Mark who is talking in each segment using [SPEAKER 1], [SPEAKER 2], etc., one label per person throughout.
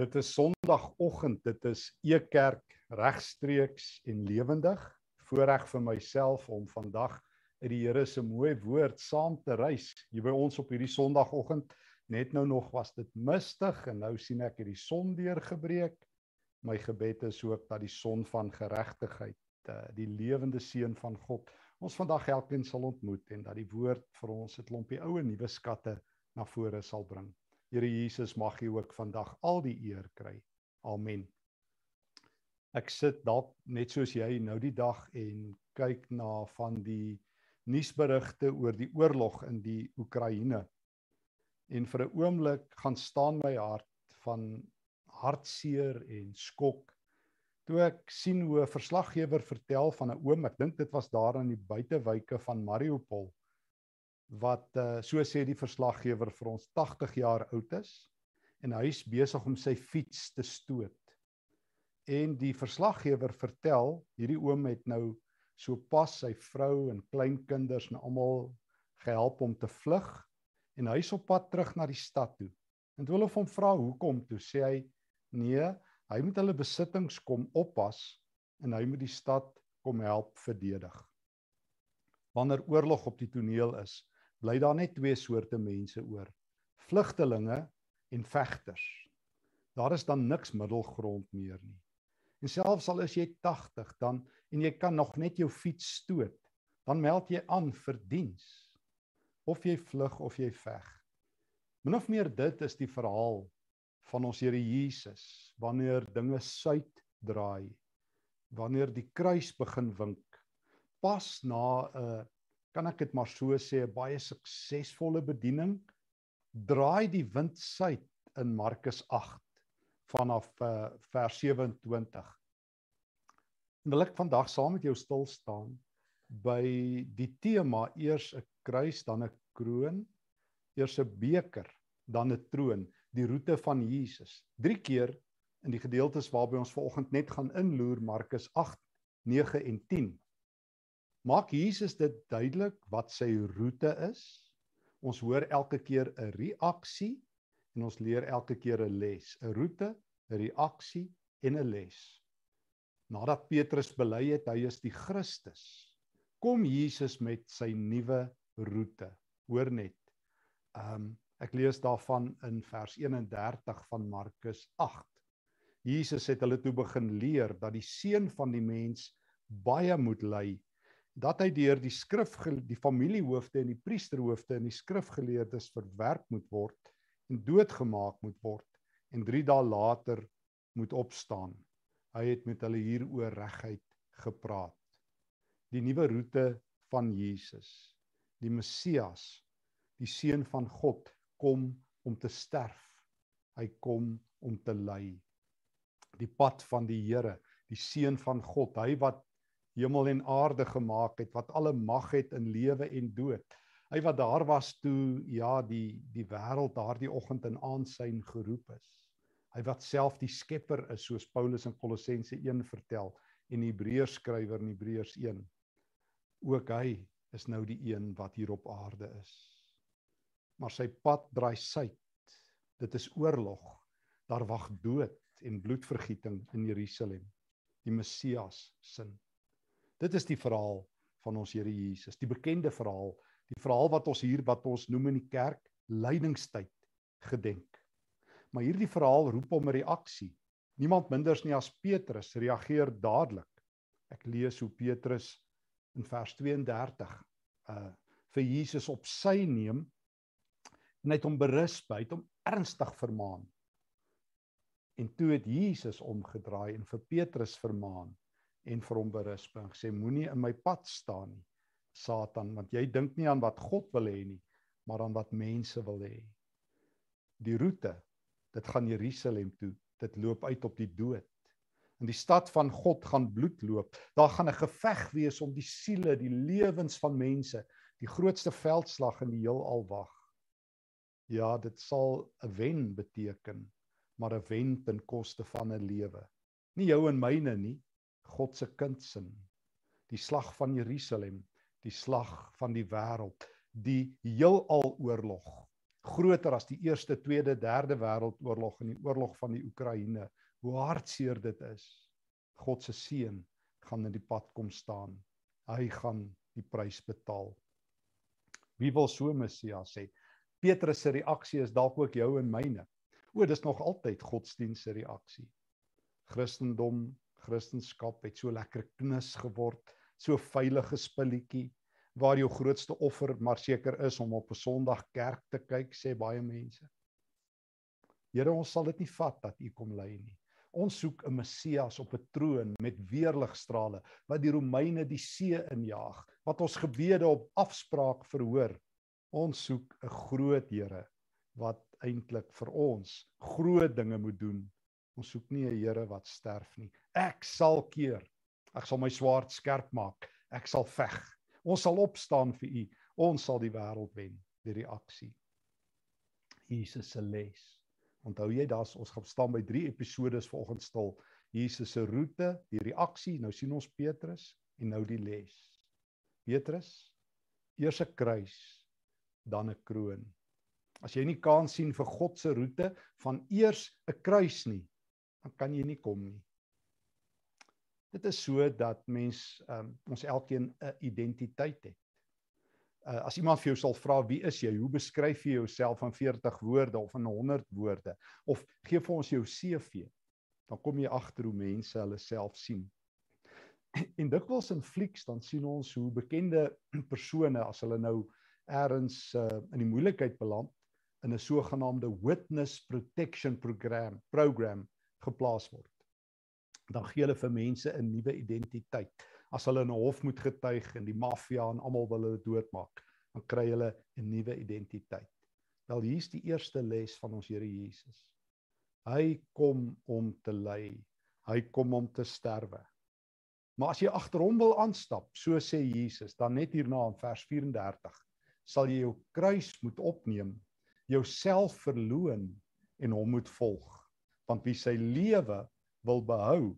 [SPEAKER 1] Dit is Sondagoggend. Dit is Ekerk regstreeks en lewendig. Voorreg vir myself om vandag uit die Here se mooi woord saam te reis. Hier by ons op hierdie Sondagoggend. Net nou nog was dit mistig en nou sien ek hierdie son deurgebreek. My gebed is ook dat die son van geregtigheid, eh, die lewende seun van God, ons vandag elkeen sal ontmoet en dat die woord vir ons 'n klompie ou en nuwe skatte na vore sal bring. Here Jesus mag U ook vandag al die eer kry. Amen. Ek sit dalk net soos jy nou die dag en kyk na van die nuusberigte oor die oorlog in die Oekraïne. En vir 'n oomblik gaan staan my hart van hartseer en skok toe ek sien hoe 'n verslaggewer vertel van 'n oom, ek dink dit was daar in die buitewyke van Mariupol wat uh, so sê die verslaggewer vir ons 80 jaar oud is en hy's besig om sy fiets te stoot. En die verslaggewer vertel hierdie oom het nou so pas sy vrou en kleinkinders en almal gehelp om te vlug en hy's op pad terug na die stad toe. En toe hulle hom vra hoekom toe sê hy nee, hy moet hulle besittings kom oppas en hy moet die stad kom help verdedig. Wanneer oorlog op die toneel is, bly daar net twee soorte mense oor: vlugtelinge en vegters. Daar is dan niks middelgrond meer nie. En selfs al is jy 80 dan en jy kan nog net jou fiets stoot, dan meld jy aan vir diens. Of jy vlug of jy veg. Min of meer dit is die verhaal van ons Here Jesus wanneer dinge suid draai. Wanneer die kruis begin wink pas na 'n uh, kan ek dit maar so sê 'n baie suksesvolle bediening draai die wind suid in Markus 8 vanaf uh, vers 27. En wil ek vandag saam met jou stil staan by die tema eers 'n kruis dan 'n kroon, eers 'n beker dan 'n troon, die roete van Jesus. Drie keer in die gedeeltes waarby ons vanoggend net gaan inloer Markus 8, 9 en 10 maak Jesus dit duidelik wat sy roete is. Ons hoor elke keer 'n reaksie en ons leer elke keer 'n les, 'n roete, 'n reaksie en 'n les. Nadat Petrus bely het hy is die Christus, kom Jesus met sy nuwe roete. Hoor net. Um ek lees daarvan in vers 31 van Markus 8. Jesus het hulle toe begin leer dat die seun van die mens baie moet ly dat hy deur die skrif die familiehoofde en die priesterhoofde en die skrifgeleerdes verwerp moet word en doodgemaak moet word en 3 dae later moet opstaan. Hy het met hulle hieroor regheid gepraat. Die nuwe roete van Jesus, die Messias, die seun van God kom om te sterf. Hy kom om te ly. Die pad van die Here, die seun van God, hy wat hemel en aarde gemaak het wat alle mag het in lewe en dood. Hy wat daar was toe ja die die wêreld daardie oggend in aansyn geroep is. Hy wat self die skepper is soos Paulus in Kolossense 1 vertel en Hebreërs skrywer in Hebreërs 1. Ook hy is nou die een wat hier op aarde is. Maar sy pad draai suid. Dit is oorlog. Daar wag dood en bloedvergieting in Jerusalem. Die Messias sin. Dit is die verhaal van ons Here Jesus, die bekende verhaal, die verhaal wat ons hier wat ons noem in die kerk lydingstyd gedenk. Maar hierdie verhaal roep om 'n reaksie. Niemand minders nie as Petrus reageer dadelik. Ek lees hoe Petrus in vers 32 uh vir Jesus op sy neem en hy het hom berus by, het hom ernstig vermaan. En toe het Jesus omgedraai en vir Petrus vermaan en vir hom berisp en gesê moenie in my pad staan nie Satan want jy dink nie aan wat God wil hê nie maar aan wat mense wil hê. Die roete dit gaan Jerusalem toe. Dit loop uit op die dood. In die stad van God gaan bloed loop. Daar gaan 'n geveg wees om die siele die lewens van mense die grootste veldslag in die heelal wag. Ja dit sal 'n wen beteken maar 'n wen ten koste van 'n lewe. Nie jou en myne nie God se kind sin. Die slag van Jerusalem, die slag van die wêreld, die heelal oorlog groter as die eerste, tweede, derde wêreldoorlog en die oorlog van die Oekraïne. Hoe hartseer dit is. God se seun gaan in die pad kom staan. Hy gaan die prys betaal. Wie wil so Messias sê? Petrus se reaksie is dalk ook jou en myne. O, dis nog altyd godsdienst se reaksie. Christendom, Christendom het so lekker knus geword, so veilige spulletjie waar jou grootste offer maar seker is om op 'n Sondag kerk te kyk, sê baie mense. Here, ons sal dit nie vat dat U kom lei nie. Ons soek 'n Messias op 'n troon met weerligstrale wat die Romeine die see injaag, wat ons gebede op afspraak verhoor. Ons soek 'n groot Here wat eintlik vir ons groot dinge moet doen. Ons soek nie 'n Here wat sterf nie. Ek sal keer. Ek sal my swaard skerp maak. Ek sal veg. Ons sal opstaan vir U. Ons sal die wêreld wen deur die aksie. Jesus se les. Onthou jy daar's ons gaan staan by 3 episodes vanoggend stil. Jesus se roete, die reaksie, nou sien ons Petrus en nou die les. Petrus, eers 'n kruis, dan 'n kroon. As jy nie kan sien vir God se roete van eers 'n kruis nie, dan kan jy nie kom nie. Dit is so dat mens um, ons elkeen 'n identiteit het. Uh, as iemand vir jou sal vra wie is jy? Hoe beskryf jy jouself in 40 woorde of in 100 woorde? Of gee vir ons jou CV. Dan kom jy agter hoe mense hulle self sien. En dikwels in flieks dan sien ons hoe bekende persone as hulle nou eers uh, in die moeilikheid beland in 'n sogenaamde witness protection program program geplaas word dan gee hulle vir mense 'n nuwe identiteit. As hulle in 'n hof moet getuig en die maffia en almal wil hulle doodmaak, dan kry hulle 'n nuwe identiteit. Wel hier's die eerste les van ons Here Jesus. Hy kom om te ly. Hy kom om te sterwe. Maar as jy agter hom wil aanstap, so sê Jesus, dan net hierna in vers 34, sal jy jou kruis moet opneem, jouself verloon en hom moet volg. Want wie sy lewe wil behou,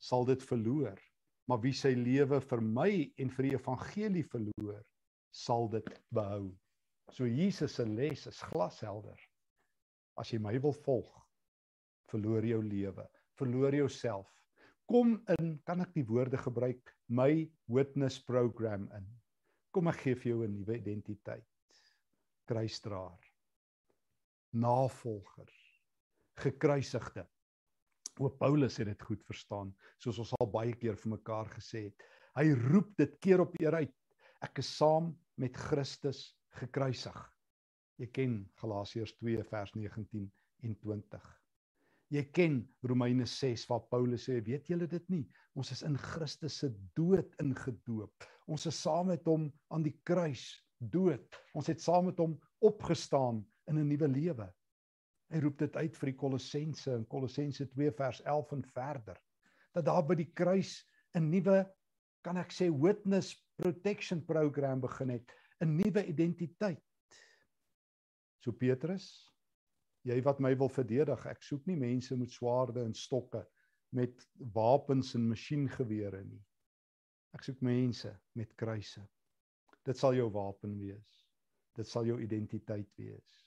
[SPEAKER 1] sal dit verloor. Maar wie sy lewe vir my en vir die evangelie verloor, sal dit behou. So Jesus se les is glashelder. As jy my wil volg, verloor jou lewe, verloor jouself. Kom in, kan ek die woorde gebruik, my witness program in. Kom ek gee vir jou 'n nuwe identiteit. Kruisdraer. Navolger. Gekruisigde. O Paulus het dit goed verstaan, soos ons al baie keer vir mekaar gesê het. Hy roep dit keer op keer uit. Ek is saam met Christus gekruisig. Jy ken Galasiërs 2 vers 19 en 20. Jy ken Romeine 6 waar Paulus sê, weet julle dit nie? Ons is in Christus se dood ingedoop. Ons is saam met hom aan die kruis dood. Ons het saam met hom opgestaan in 'n nuwe lewe. Hy roep dit uit vir die Kolossense in Kolossense 2 vers 11 en verder. Dat daar by die kruis 'n nuwe kan ek sê witness protection program begin het, 'n nuwe identiteit. So Petrus, jy wat my wil verdedig, ek soek nie mense met swaarde en stokke met wapens en masjiengewere nie. Ek soek mense met kruise. Dit sal jou wapen wees. Dit sal jou identiteit wees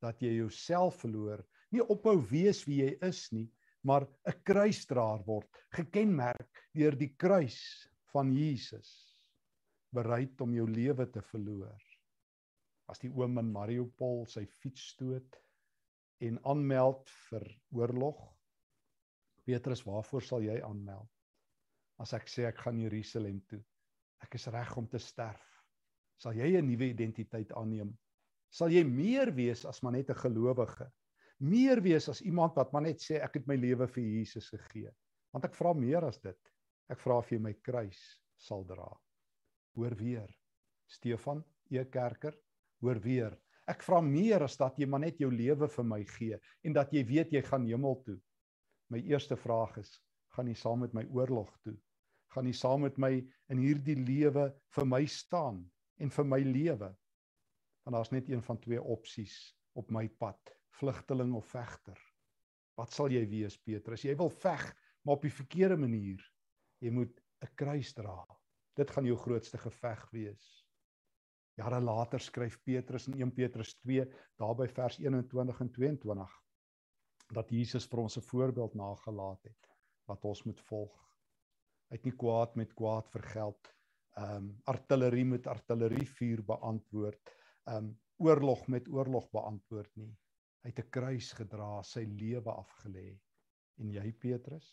[SPEAKER 1] dat jy jouself verloor, nie ophou wees wie jy is nie, maar 'n kruisdraer word, gekenmerk deur die kruis van Jesus, bereid om jou lewe te verloor. As die oom in Mariupol sy fiets stoot en aanmeld vir oorlog, Petrus, waarvoor sal jy aanmeld? As ek sê ek gaan Jerusalem toe, ek is reg om te sterf, sal jy 'n nuwe identiteit aanneem sal jy meer wees as maar net 'n gelowige. Meer wees as iemand wat maar net sê ek het my lewe vir Jesus gegee. Want ek vra meer as dit. Ek vra of jy my kruis sal dra. Hoor weer. Stefan E Kerker, hoor weer. Ek vra meer as dat jy maar net jou lewe vir my gee en dat jy weet jy gaan hemel toe. My eerste vraag is, gaan jy saam met my oorlog toe? Gaan jy saam met my in hierdie lewe vir my staan en vir my lewe? Want daar's net een van twee opsies op my pad, vlugteling of vegter. Wat sal jy wees, Petrus? Jy wil veg, maar op die verkeerde manier. Jy moet 'n kruis dra. Dit gaan jou grootste geveg wees. Jare later skryf Petrus in 1 Petrus 2 daarby vers 21 en 22 dat Jesus vir ons 'n voorbeeld nagelaat het wat ons moet volg. Het nie kwaad met kwaad vergeld. Ehm um, artillerie met artillerie vuur beantwoord. Um, oorlog met oorlog beantwoord nie. Hy het 'n kruis gedra, sy lewe afgelê. En jy Petrus?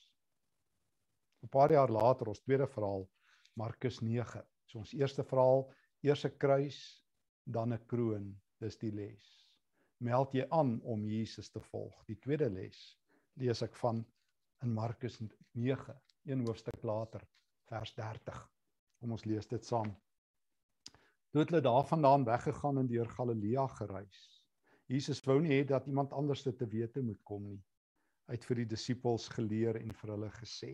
[SPEAKER 1] 'n Paar jaar later, ons tweede verhaal, Markus 9. So ons eerste verhaal, eers 'n kruis, dan 'n kroon. Dis die les meld jy aan om Jesus te volg. Die tweede les lees ek van in Markus 9, een hoofstuk later, vers 30. Kom ons lees dit saam. Toe het hulle daarvandaan weggegaan en deur Galilea gereis. Jesus wou nie hê dat iemand anders dit te wete moet kom nie. Hy het vir die disippels geleer en vir hulle gesê: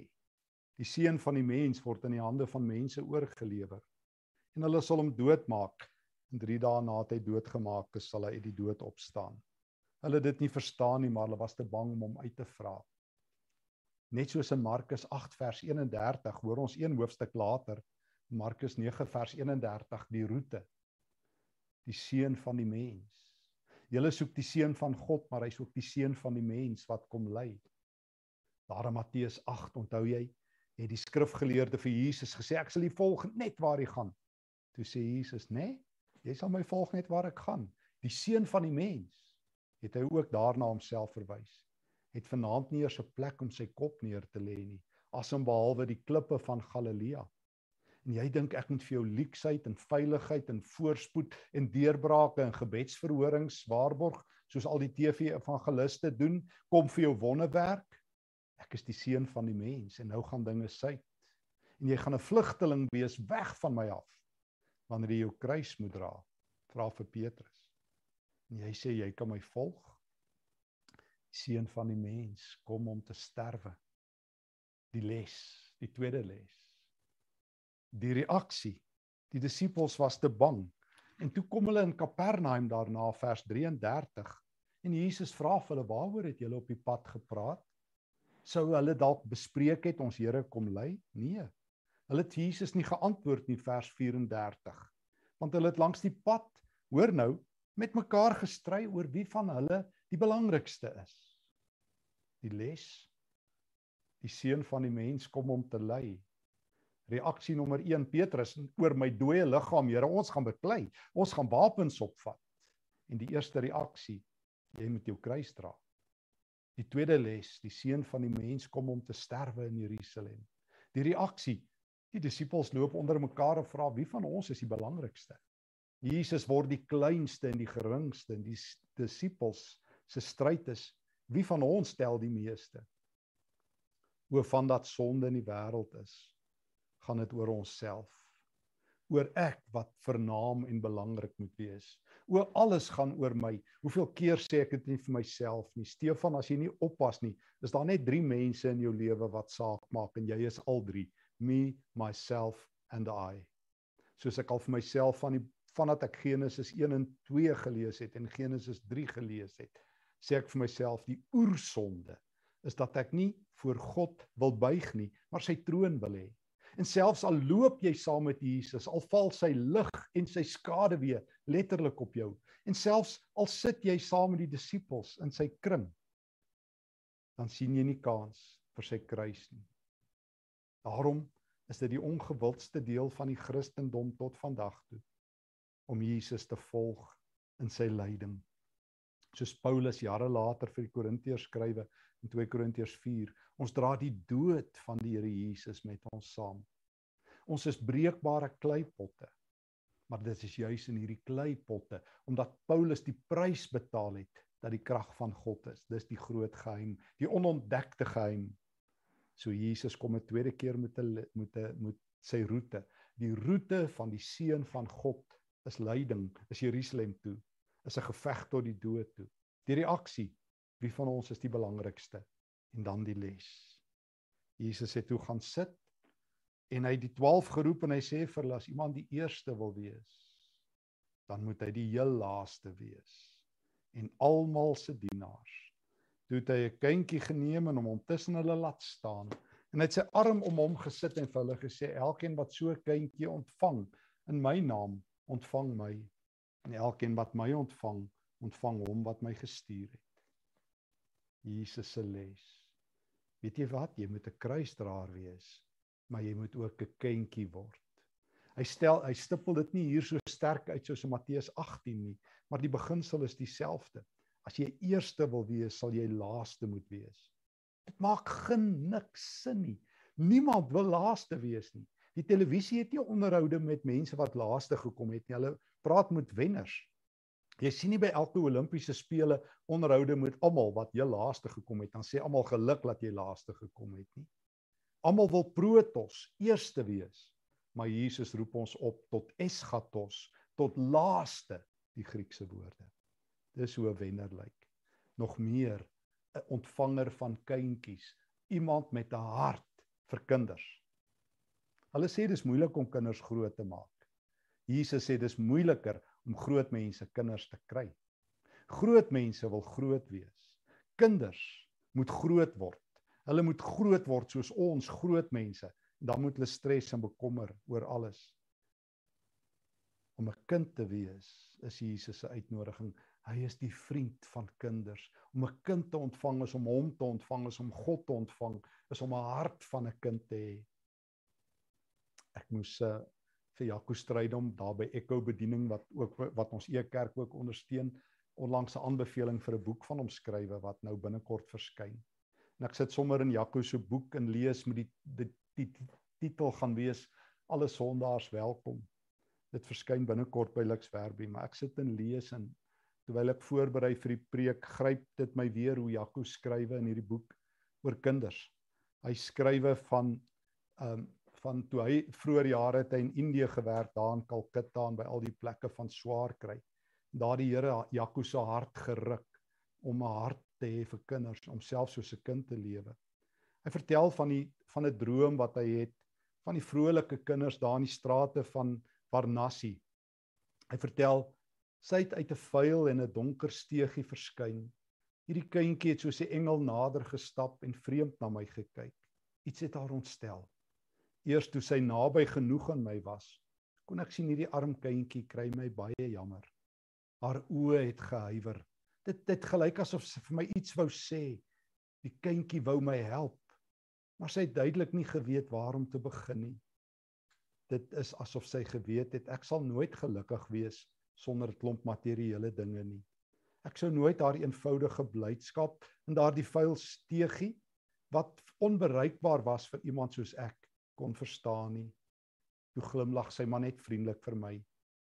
[SPEAKER 1] Die seun van die mens word in die hande van mense oorgelewer en hulle sal hom doodmaak en 3 dae na hy doodgemaak is, sal hy uit die dood opstaan. Hulle het dit nie verstaan nie, maar hulle was te bang om hom uit te vra. Net soos in Markus 8 vers 31, hoor ons een hoofstuk later, Markus 9 vers 31, die roete. Die seun van die mens. Julle soek die seun van God, maar hy's ook die seun van die mens wat kom lei. Daar in Matteus 8, onthou jy, het die skrifgeleerde vir Jesus gesê ek sal u volg net waar hy gaan. Toe sê Jesus, "Nee, jy sal my volg net waar ek gaan. Die seun van die mens het hy ook daarna homself verwys. Het vanaand nie eers 'n plek om sy kop neer te lê nie, asom behalwe die klippe van Galilea. En jy dink ek moet vir jou leksheid en veiligheid en voorspoed en deurbrake en gebedsverhorings waarborg soos al die TV evangeliste doen, kom vir jou wonderwerk. Ek is die seun van die mens en nou gaan dinge suit. En jy gaan 'n vlugteling wees weg van my af wanneer jy jou kruis moet dra. Vra vir Petrus. En jy sê jy kan my volg. Seun van die mens kom om te sterwe. Die les, die tweede les. Die reaksie. Die disippels was te bang. En toe kom hulle in Kapernaum daarna vers 33 en Jesus vra vir hulle waaroor het julle op die pad gepraat? Sou hulle dalk bespreek het ons Here kom lei? Nee. Hulle het Jesus nie geantwoord nie vers 34. Want hulle het langs die pad, hoor nou, met mekaar gestry oor wie van hulle die belangrikste is. Die les die seun van die mens kom om te lei. Reaksie nommer 1 Petrus oor my dooie liggaam, Here, ons gaan beklei. Ons gaan wapens opvat. En die eerste reaksie, jy moet jou kruis dra. Die tweede les, die seun van die mens kom om te sterwe in Jerusalem. Die reaksie, Die disippels loop onder mekaar en vra wie van ons is die belangrikste? Jesus word die kleinste en die geringste en die disippels se stryd is wie van ons tel die meeste? Oor van dat sonde in die wêreld is, gaan dit oor onsself. Oor ek wat vernaam en belangrik moet wees. Oor alles gaan oor my. Hoeveel keer sê ek dit nie vir myself nie. Stefan, as jy nie oppas nie, is daar net 3 mense in jou lewe wat saak maak en jy is al 3 me myself and I. Soos ek al vir myself van die vandat ek Genesis 1 en 2 gelees het en Genesis 3 gelees het, sê ek vir myself die oersonde is dat ek nie voor God wil buig nie, maar sy troon wil hê. En selfs al loop jy saam met Jesus, al val sy lig en sy skade weer letterlik op jou, en selfs al sit jy saam met die disippels in sy kring, dan sien jy nie kans vir sy kruis nie. Daarom is dit die ongewildste deel van die Christendom tot vandag toe om Jesus te volg in sy lyding. Soos Paulus jare later vir die Korintiërs skrywe in 2 Korintiërs 4, ons dra die dood van die Here Jesus met ons saam. Ons is breekbare kleipotte. Maar dit is juis in hierdie kleipotte omdat Paulus die prys betaal het dat die krag van God is. Dis die groot geheim, die onontdekte geheim So Jesus kom 'n tweede keer met 'n met 'n met sy roete. Die roete van die seun van God is lyding, is Jerusalem toe, is 'n geveg tot die dood toe. Die reaksie, wie van ons is die belangrikste? En dan die les. Jesus het toe gaan sit en hy die 12 geroep en hy sê vir hulle as iemand die eerste wil wees, dan moet hy die heel laaste wees en almal se dienaars toe het hy 'n kindjie geneem en hom tussen hulle laat staan en hy het sy arm om hom gesit en vir hulle gesê elkeen wat so 'n kindjie ontvang in my naam ontvang my en elkeen wat my ontvang, ontvang hom wat my gestuur het. Jesus se les. Weet jy wat? Jy moet 'n kruisdraer wees, maar jy moet ook 'n kindjie word. Hy stel hy stippel dit nie hier so sterk uit soos in Matteus 18 nie, maar die beginsel is dieselfde. As jy eerste wil wees, sal jy laaste moet wees. Dit maak geen niks sin nie. Niemand wil laaste wees nie. Die televisie het nie onderhoude met mense wat laaste gekom het nie. Hulle praat met wenners. Jy sien nie by elke Olimpiese spele onderhoude met almal wat heel laaste gekom het dan sê almal geluk dat jy laaste gekom het nie. Almal wil protos eerste wees. Maar Jesus roep ons op tot eschatos, tot laaste, die Griekse woorde. Dis hoe 'n wenner lyk. Nog meer 'n ontvanger van kindjies, iemand met 'n hart vir kinders. Hulle sê dis moeilik om kinders groot te maak. Jesus sê dis moeiliker om groot mense kinders te kry. Groot mense wil groot wees. Kinders moet groot word. Hulle moet groot word soos ons groot mense. Dan moet hulle stres en bekommer oor alles. Om 'n kind te wees is Jesus se uitnodiging. Hy is die vriend van kinders. Om 'n kind te ontvang is om hom te ontvang, is om God te ontvang, is om 'n hart van 'n kind te hê. Ek moes uh, vir Jaco Strydom daar by Echo bediening wat ook wat ons e kerk ook ondersteun onlangs 'n aanbeveling vir 'n boek van hom skrywe wat nou binnekort verskyn. En ek sit sommer in Jaco se boek en lees met die die, die, die titel gaan wees Alle sondaars welkom. Dit verskyn binnekort by Lux Verbie, maar ek sit en lees en terwyl ek voorberei vir die preek, gryp dit my weer hoe Jaco skrywe in hierdie boek oor kinders. Hy skrywe van ehm um, van toe hy vroeër jare het hy in Indië gewerk daar in Kalkutta en by al die plekke van swaar kry. Daar die Here Jaco se hart geruk om 'n hart te hê vir kinders, om self soos 'n kind te lewe. Hy vertel van die van 'n droom wat hy het van die vrolike kinders daar in die strate van Varanasi. Hy vertel sy het uit 'n vuil en 'n donker steegie verskyn. Hierdie kindjie het soos 'n engel nader gestap en vreemd na my gekyk. Iets het haar ontstel. Eers toe sy naby genoeg aan my was, kon ek sien hierdie arm kindjie kry my baie jammer. Haar oë het gehuiwer. Dit dit gelyk asof sy vir my iets wou sê. Die kindjie wou my help, maar sy het duidelik nie geweet waar om te begin nie. Dit is asof sy geweet het ek sal nooit gelukkig wees sonder 'n klomp materiële dinge nie. Ek sou nooit haar eenvoudige blydskap in daardie vuil steegie wat onbereikbaar was vir iemand soos ek kon verstaan nie. Toe glimlag sy maar net vriendelik vir my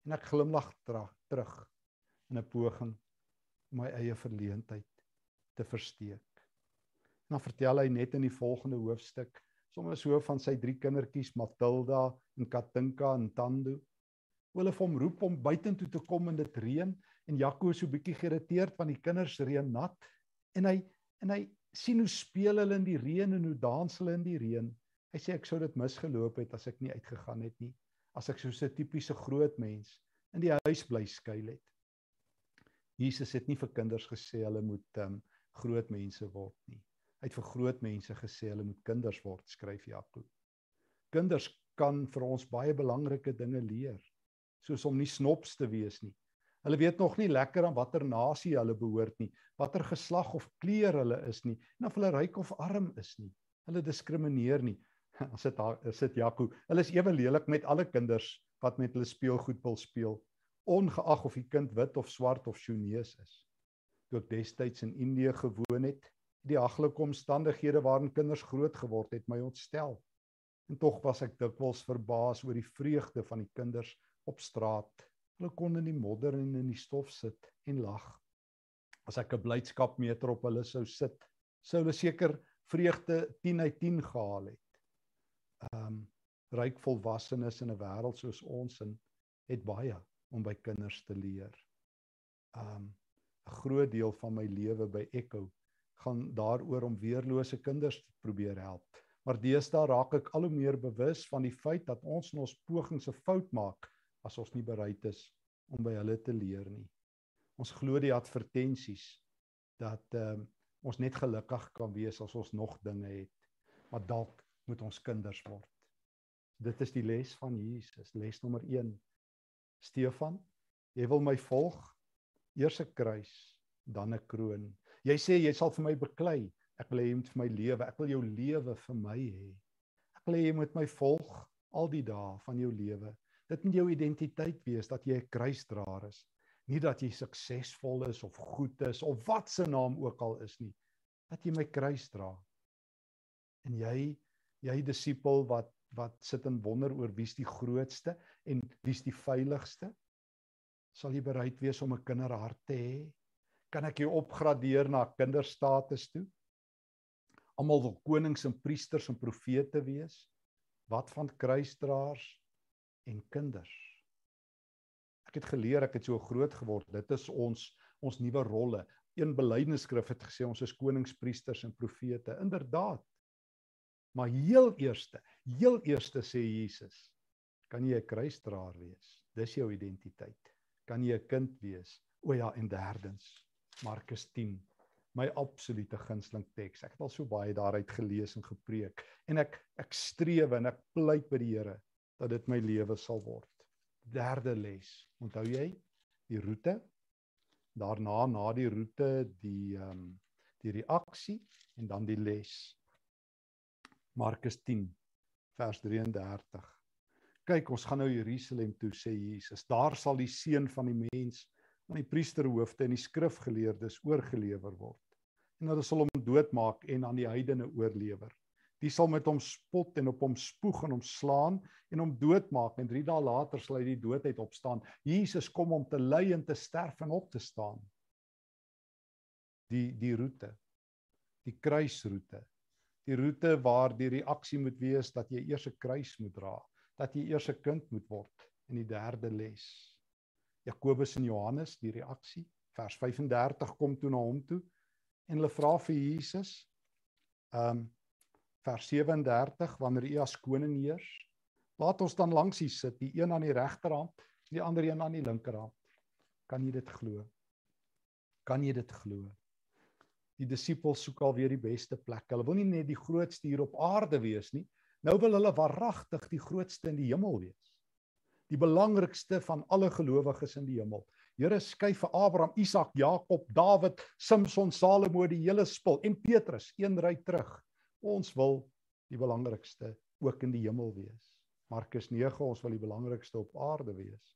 [SPEAKER 1] en ek glimlag terug in 'n poging om my eie verleentheid te versteek. En dan vertel hy net in die volgende hoofstuk sommer so van sy drie kindertjies Matilda en Katinka en Tando. Hulle het hom roep om buitentoe te kom in dit reën en Jaco is so bietjie geïrriteerd van die kinders reën nat en hy en hy sien hoe speel hulle in die reën en hoe dans hulle in die reën Hy sê ek sou dit misgeloop het as ek nie uitgegaan het nie, as ek soos 'n tipiese groot mens in die huis bly skuil het. Jesus het nie vir kinders gesê hulle moet um, groot mense word nie. Hy het vir groot mense gesê hulle moet kinders word, skryf Jakob. Kinders kan vir ons baie belangrike dinge leer, soos om nie snops te wees nie. Hulle weet nog nie lekker aan watter nasie hulle behoort nie, watter geslag of kleur hulle is nie, en of hulle ryk of arm is nie. Hulle diskrimineer nie. As dit daar sit Jaco. Hulle is ewe lelik met alle kinders wat met hulle speelgoed wil speel, ongeag of die kind wit of swart of Chinese is. Toe ek destyds in Indië gewoon het, die haglike omstandighede waarin kinders groot geword het, my ontstel. En tog was ek dikwels verbaas oor die vreugde van die kinders op straat. Hulle kon in die modder en in die stof sit en lag. As ek 'n blydskapmeter op hulle sou sit, sou hulle seker vreugde 10 uit 10 gehaal het ryk volwassenes in 'n wêreld soos ons in het baie om by kinders te leer. Um 'n groot deel van my lewe by Echo gaan daaroor om weerlose kinders te probeer help. Maar deesdae raak ek al hoe meer bewus van die feit dat ons in ons pogings 'n fout maak as ons nie bereid is om by hulle te leer nie. Ons glo die advertensies dat um, ons net gelukkig kan wees as ons nog dinge het. Maar dalk moet ons kinders word. Dit is die les van Jesus, les nommer 1. Stefan, jy wil my volg? Eers 'n kruis, dan 'n kroon. Jy sê jy sal vir my beklei. Ek wil hê jy moet vir my lewe. Ek wil jou lewe vir my hê. Ek wil hê jy moet my volg al die dae van jou lewe. Dit moet jou identiteit wees dat jy 'n kruisdraer is. Nie dat jy suksesvol is of goed is of wat se naam ook al is nie. Dat jy my kruis dra. En jy jy disipel wat wat sit en wonder oor wie's die grootste en wie's die veiligste? Sal jy bereid wees om 'n kinderhart te hê? Kan ek jou opgradeer na kinderstatus toe? Almal wil konings en priesters en profete wees. Wat van kruisdraers en kinders? Ek het geleer, ek het so groot geword. Dit is ons ons nuwe rolle. Een belydenisskrif het gesê ons is konings, priesters en profete. Inderdaad. Maar heel eerste, heel eerste sê Jesus, kan jy 'n kruisdraer wees? Dis jou identiteit. Kan jy 'n kind wees? O ja, en derdens, Markus 10, my absolute gunsteling teks. Ek het al so baie daaruit gelees en gepreek en ek ek streef en ek pleit by die Here dat dit my lewe sal word. Derde les. Onthou jy die roete? Daarna na die roete die ehm um, die reaksie en dan die les. Markus 10 vers 33. Kyk, ons gaan nou Jerusalem toe sê Jesus. Daar sal die seun van die mens aan die priesterhoofde en die skrifgeleerdes oorgelewer word. En hulle sal hom doodmaak en aan die heidene oorlewer. Die sal met hom spot en op hom spoeg en hom slaan en hom doodmaak en 3 dae later sal hy die dood uit opstaan. Jesus kom om te ly en te sterf en op te staan. Die die roete. Die kruisroete die roete waar die reaksie moet wees dat jy eers 'n kruis moet dra, dat jy eers 'n kind moet word in die derde les. Jakobus en Johannes die reaksie, vers 35 kom toe na hom toe en hulle vra vir Jesus um vers 37 wanneer u as koning heers, laat ons dan langs u sit, die een aan die regterhand, die ander een aan die linkerhand. Kan jy dit glo? Kan jy dit glo? Die disippels soek alweer die beste plek. Hulle wil nie net die grootste hier op aarde wees nie. Nou wil hulle waaragtig die grootste in die hemel wees. Die belangrikste van alle gelowiges in die hemel. Here skuif vir Abraham, Isak, Jakob, Dawid, Samson, Salomo die hele spul en Petrus een ry terug. Ons wil die belangrikste ook in die hemel wees. Markus 9 ons wil die belangrikste op aarde wees.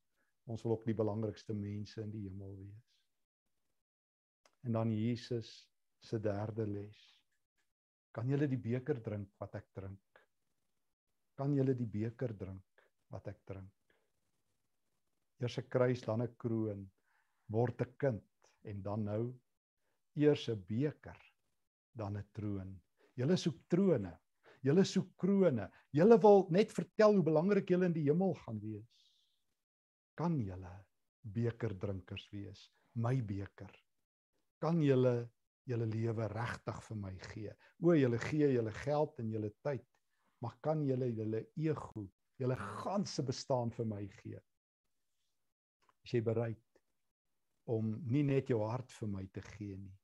[SPEAKER 1] Ons wil ook die belangrikste mense in die hemel wees. En dan Jesus se derde les. Kan julle die beker drink wat ek drink? Kan julle die beker drink wat ek drink? Eers 'n kruis, dan 'n kroon, word 'n kind en dan nou eers 'n beker, dan 'n troon. Julle soek trone. Julle soek krone. Julle wil net vertel hoe belangrik julle in die hemel gaan wees. Kan julle bekerdrinkers wees? My beker. Kan julle julle lewe regtig vir my gee. O, julle gee julle geld en julle tyd, maar kan julle julle ego, julle ganse bestaan vir my gee? Is jy bereid om nie net jou hart vir my te gee nie,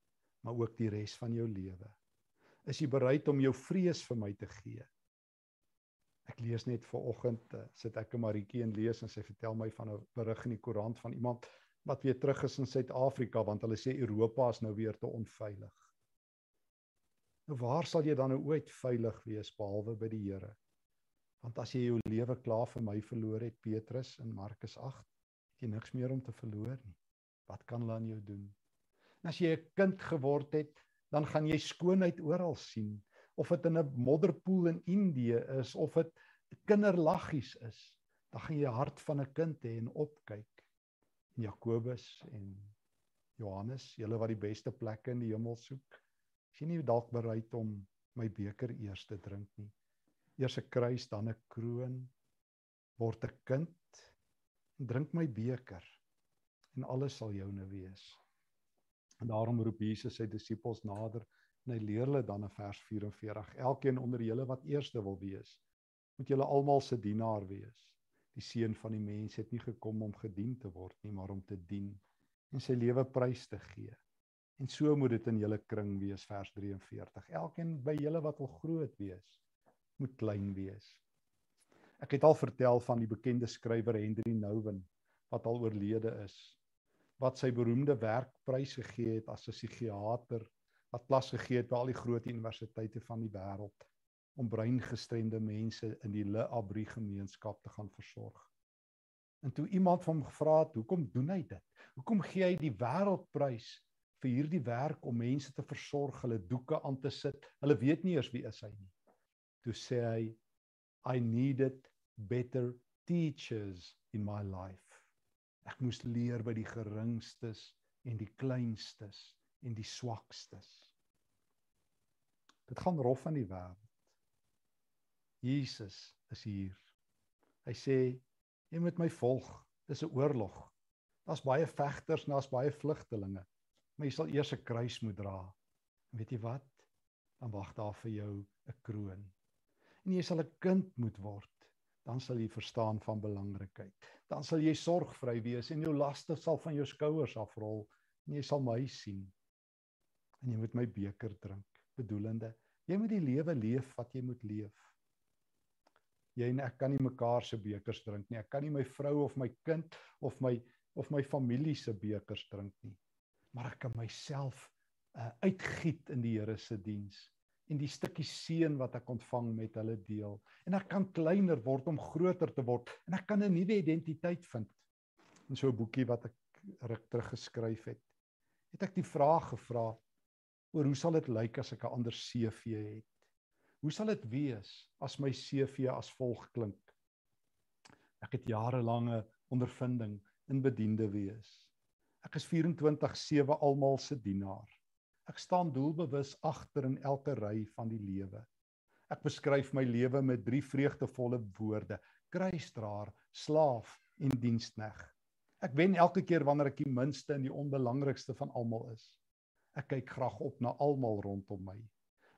[SPEAKER 1] maar ook die res van jou lewe? Is jy bereid om jou vrees vir my te gee? Ek lees net ver oggend uh, sit ek 'n Maritjie en lees en sy vertel my van 'n berig in die koerant van iemand wat weer terug is in Suid-Afrika want hulle sê Europa is nou weer te onveilig. Nou waar sal jy dan nou ooit veilig wees behalwe by die Here? Want as jy jou lewe klaar vir my verloor het Petrus in Markus 8, het jy niks meer om te verloor nie. Wat kan hulle aan jou doen? En as jy 'n kind geword het, dan gaan jy skoonheid oral sien, of dit in 'n modderpoel in Indië is of dit kinderlaggies is, dan gaan jy hart van 'n kind hê en opkyk. Jakobus en Johannes, julle wat die beste plekke in die hemel soek. Is jy nie dalk bereid om my beker eers te drink nie? Eers 'n kruis, dan 'n kroon, word 'n kind en drink my beker en alles sal joune wees. En daarom roep Jesus sy disippels nader en hy leer hulle dan in vers 44: Elkeen onder julle wat eerste wil wees, moet julle almal se dienaar wees die seun van die mens het nie gekom om gedien te word nie, maar om te dien en sy lewe prys te gee. En so moet dit in julle kring wees vers 43. Elkeen by julle wat wil groot wees, moet klein wees. Ek het al vertel van die bekende skrywer Henry Nouwen wat al oorlede is wat sy beroemde werk prys gegee het as 'n psigiater wat klas gegee het by al die groot universiteite van die wêreld om breingestremde mense in die Le Abri gemeenskap te gaan versorg. En toe iemand van hom gevra het, "Hoekom doen hy dit? Hoekom gee hy die wêreldprys vir hierdie werk om mense te versorg, hulle doeke aan te sit? Hulle weet nie eers wie is hy nie." Toe sê hy, "I needed better teachers in my life." Ek moes leer by die geringstes en die kleinstes en die swakstes. Dit gaan rof in die wêreld. Jesus is hier. Hy sê jy moet my volg. Dis 'n oorlog. Daar's baie vegters en daar's baie vlugtelinge. Maar jy sal eers 'n kruis moet dra. En weet jy wat? Dan wag daar vir jou 'n kroon. En jy sal 'n kind moet word. Dan sal jy verstaan van belangrikheid. Dan sal jy sorgvry wees en jou laste sal van jou skouers afrol en jy sal my sien. En jy moet my beker drink, bedoelende jy moet die lewe leef wat jy moet leef jy en ek kan nie mekaar se bekers drink nie. Ek kan nie my vrou of my kind of my of my familie se bekers drink nie. Maar ek kan myself uh, uitgiet in die Here se diens en die stukkie seën wat ek ontvang met hulle deel. En ek kan kleiner word om groter te word en ek kan 'n nuwe identiteit vind. In so 'n boekie wat ek ruk terug geskryf het, het ek die vraag gevra oor hoe sal dit lyk as ek 'n ander CV het? Hoe sal dit wees as my CV as volg klink? Ek het jarelange ondervinding in bediende wees. Ek is 24/7 almal se dienaar. Ek staan doelbewus agter in elke ry van die lewe. Ek beskryf my lewe met drie vreugdevolle woorde: kruisdraer, slaaf en dienskneg. Ek wen elke keer wanneer ek die minste en die onbelangrikste van almal is. Ek kyk graag op na almal rondom my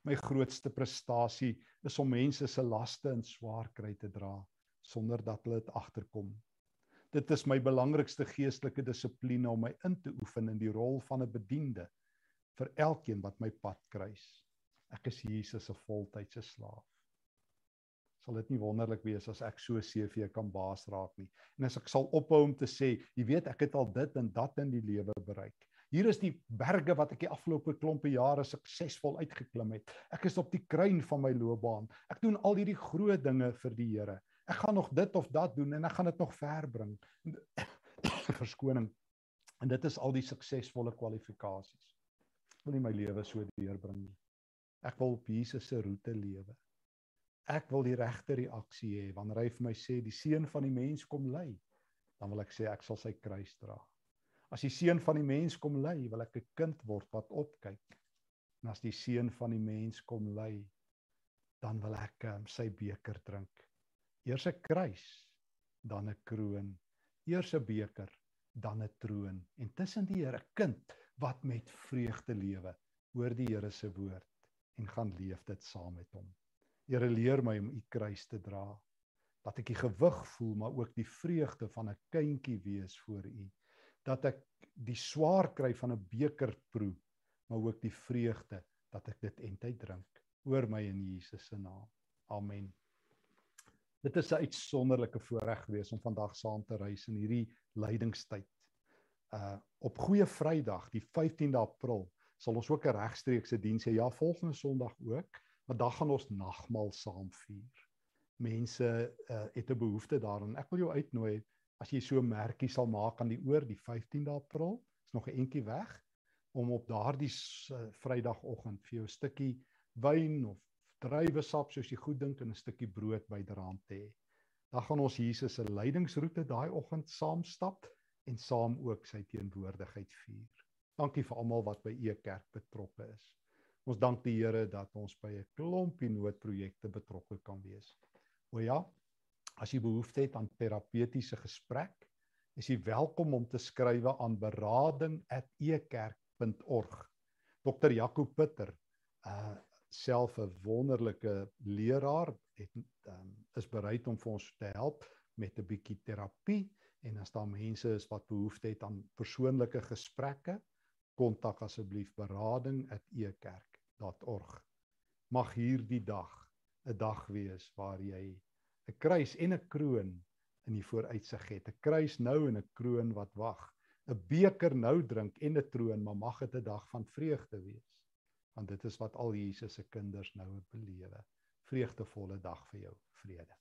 [SPEAKER 1] my grootste prestasie is om mense se laste en swaar kry te dra sonder dat hulle dit agterkom. Dit is my belangrikste geestelike dissipline om my in te oefen in die rol van 'n bediende vir elkeen wat my pad kruis. Ek is Jesus se voltydse slaaf. Sal dit nie wonderlik wees as ek so CV kan baas raak nie. En as ek sal ophou om te sê, jy weet ek het al dit en dat in die lewe bereik. Hier is die berge wat ek die afgelope klompe jare suksesvol uitgeklim het. Ek is op die kruin van my loopbaan. Ek doen al hierdie groot dinge vir die Here. Ek gaan nog dit of dat doen en ek gaan dit nog ver bring. Verskoning. En dit is al die suksesvolle kwalifikasies. Ek wil nie my lewe so deurbring nie. Ek wil op Jesus se roete lewe. Ek wil die regte reaksie hê wanneer hy vir my sê die seun van die mens kom lei. Dan wil ek sê ek sal sy kruis dra. As die seun van die mens kom lei, wil ek 'n kind word wat opkyk. En as die seun van die mens kom lei, dan wil ek um, sy beker drink. Eers 'n kruis, dan 'n kroon. Eers 'n beker, dan 'n troon. En tussen die Here kind wat met vreugde lewe, hoor die Here se woord en gaan leef dit saam met hom. Here leer my om u kruis te dra. Dat ek die gewig voel, maar ook die vreugde van 'n kindjie wees voor u dat ek die swaar kry van 'n beker proe, maar ook die vreugde dat ek dit entyd drink oor my in Jesus se naam. Amen. Dit is 'n uitsonderlike voorreg gewees om vandag saam te reis in hierdie lydingstyd. Uh op Goeie Vrydag, die 15de April, sal ons ook 'n regstreekse diens hê. Ja, volgende Sondag ook, maar dan gaan ons nagmaal saam vier. Mense uh het 'n behoefte daaraan. Ek wil jou uitnooi as jy so 'n merkie sal maak aan die oor die 15de April, is nog 'n entjie weg om op daardie uh, Vrydagoggend vir jou 'n stukkie wyn of druiwesap soos jy goed dink en 'n stukkie brood byderhand te hê. Dan gaan ons Jesus se lydingsroete daai oggend saam stap en saam ook sy teenwoordigheid vier. Dankie vir almal wat by e kerk betrokke is. Ons dank die Here dat ons by 'n klompie noodprojekte betrokke kan wees. O ja, As jy behoefte het aan terapeutiese gesprek, is jy welkom om te skrywe aan berading@ekerk.org. Dr. Jaco Pitter, uh self 'n wonderlike leraar, het um, is bereid om vir ons te help met 'n bietjie terapie en as daar mense is wat behoefte het aan persoonlike gesprekke, kontak asseblief berading@ekerk.org. Mag hierdie dag 'n dag wees waar jy 'n kruis en 'n kroon in die vooruitsig het. 'n Kruis nou en 'n kroon wat wag. 'n Beker nou drink en 'n troon, maar mag dit 'n dag van vreugde wees. Want dit is wat al Jesus se kinders nou belewe. Vreugdevolle dag vir jou. Vrede.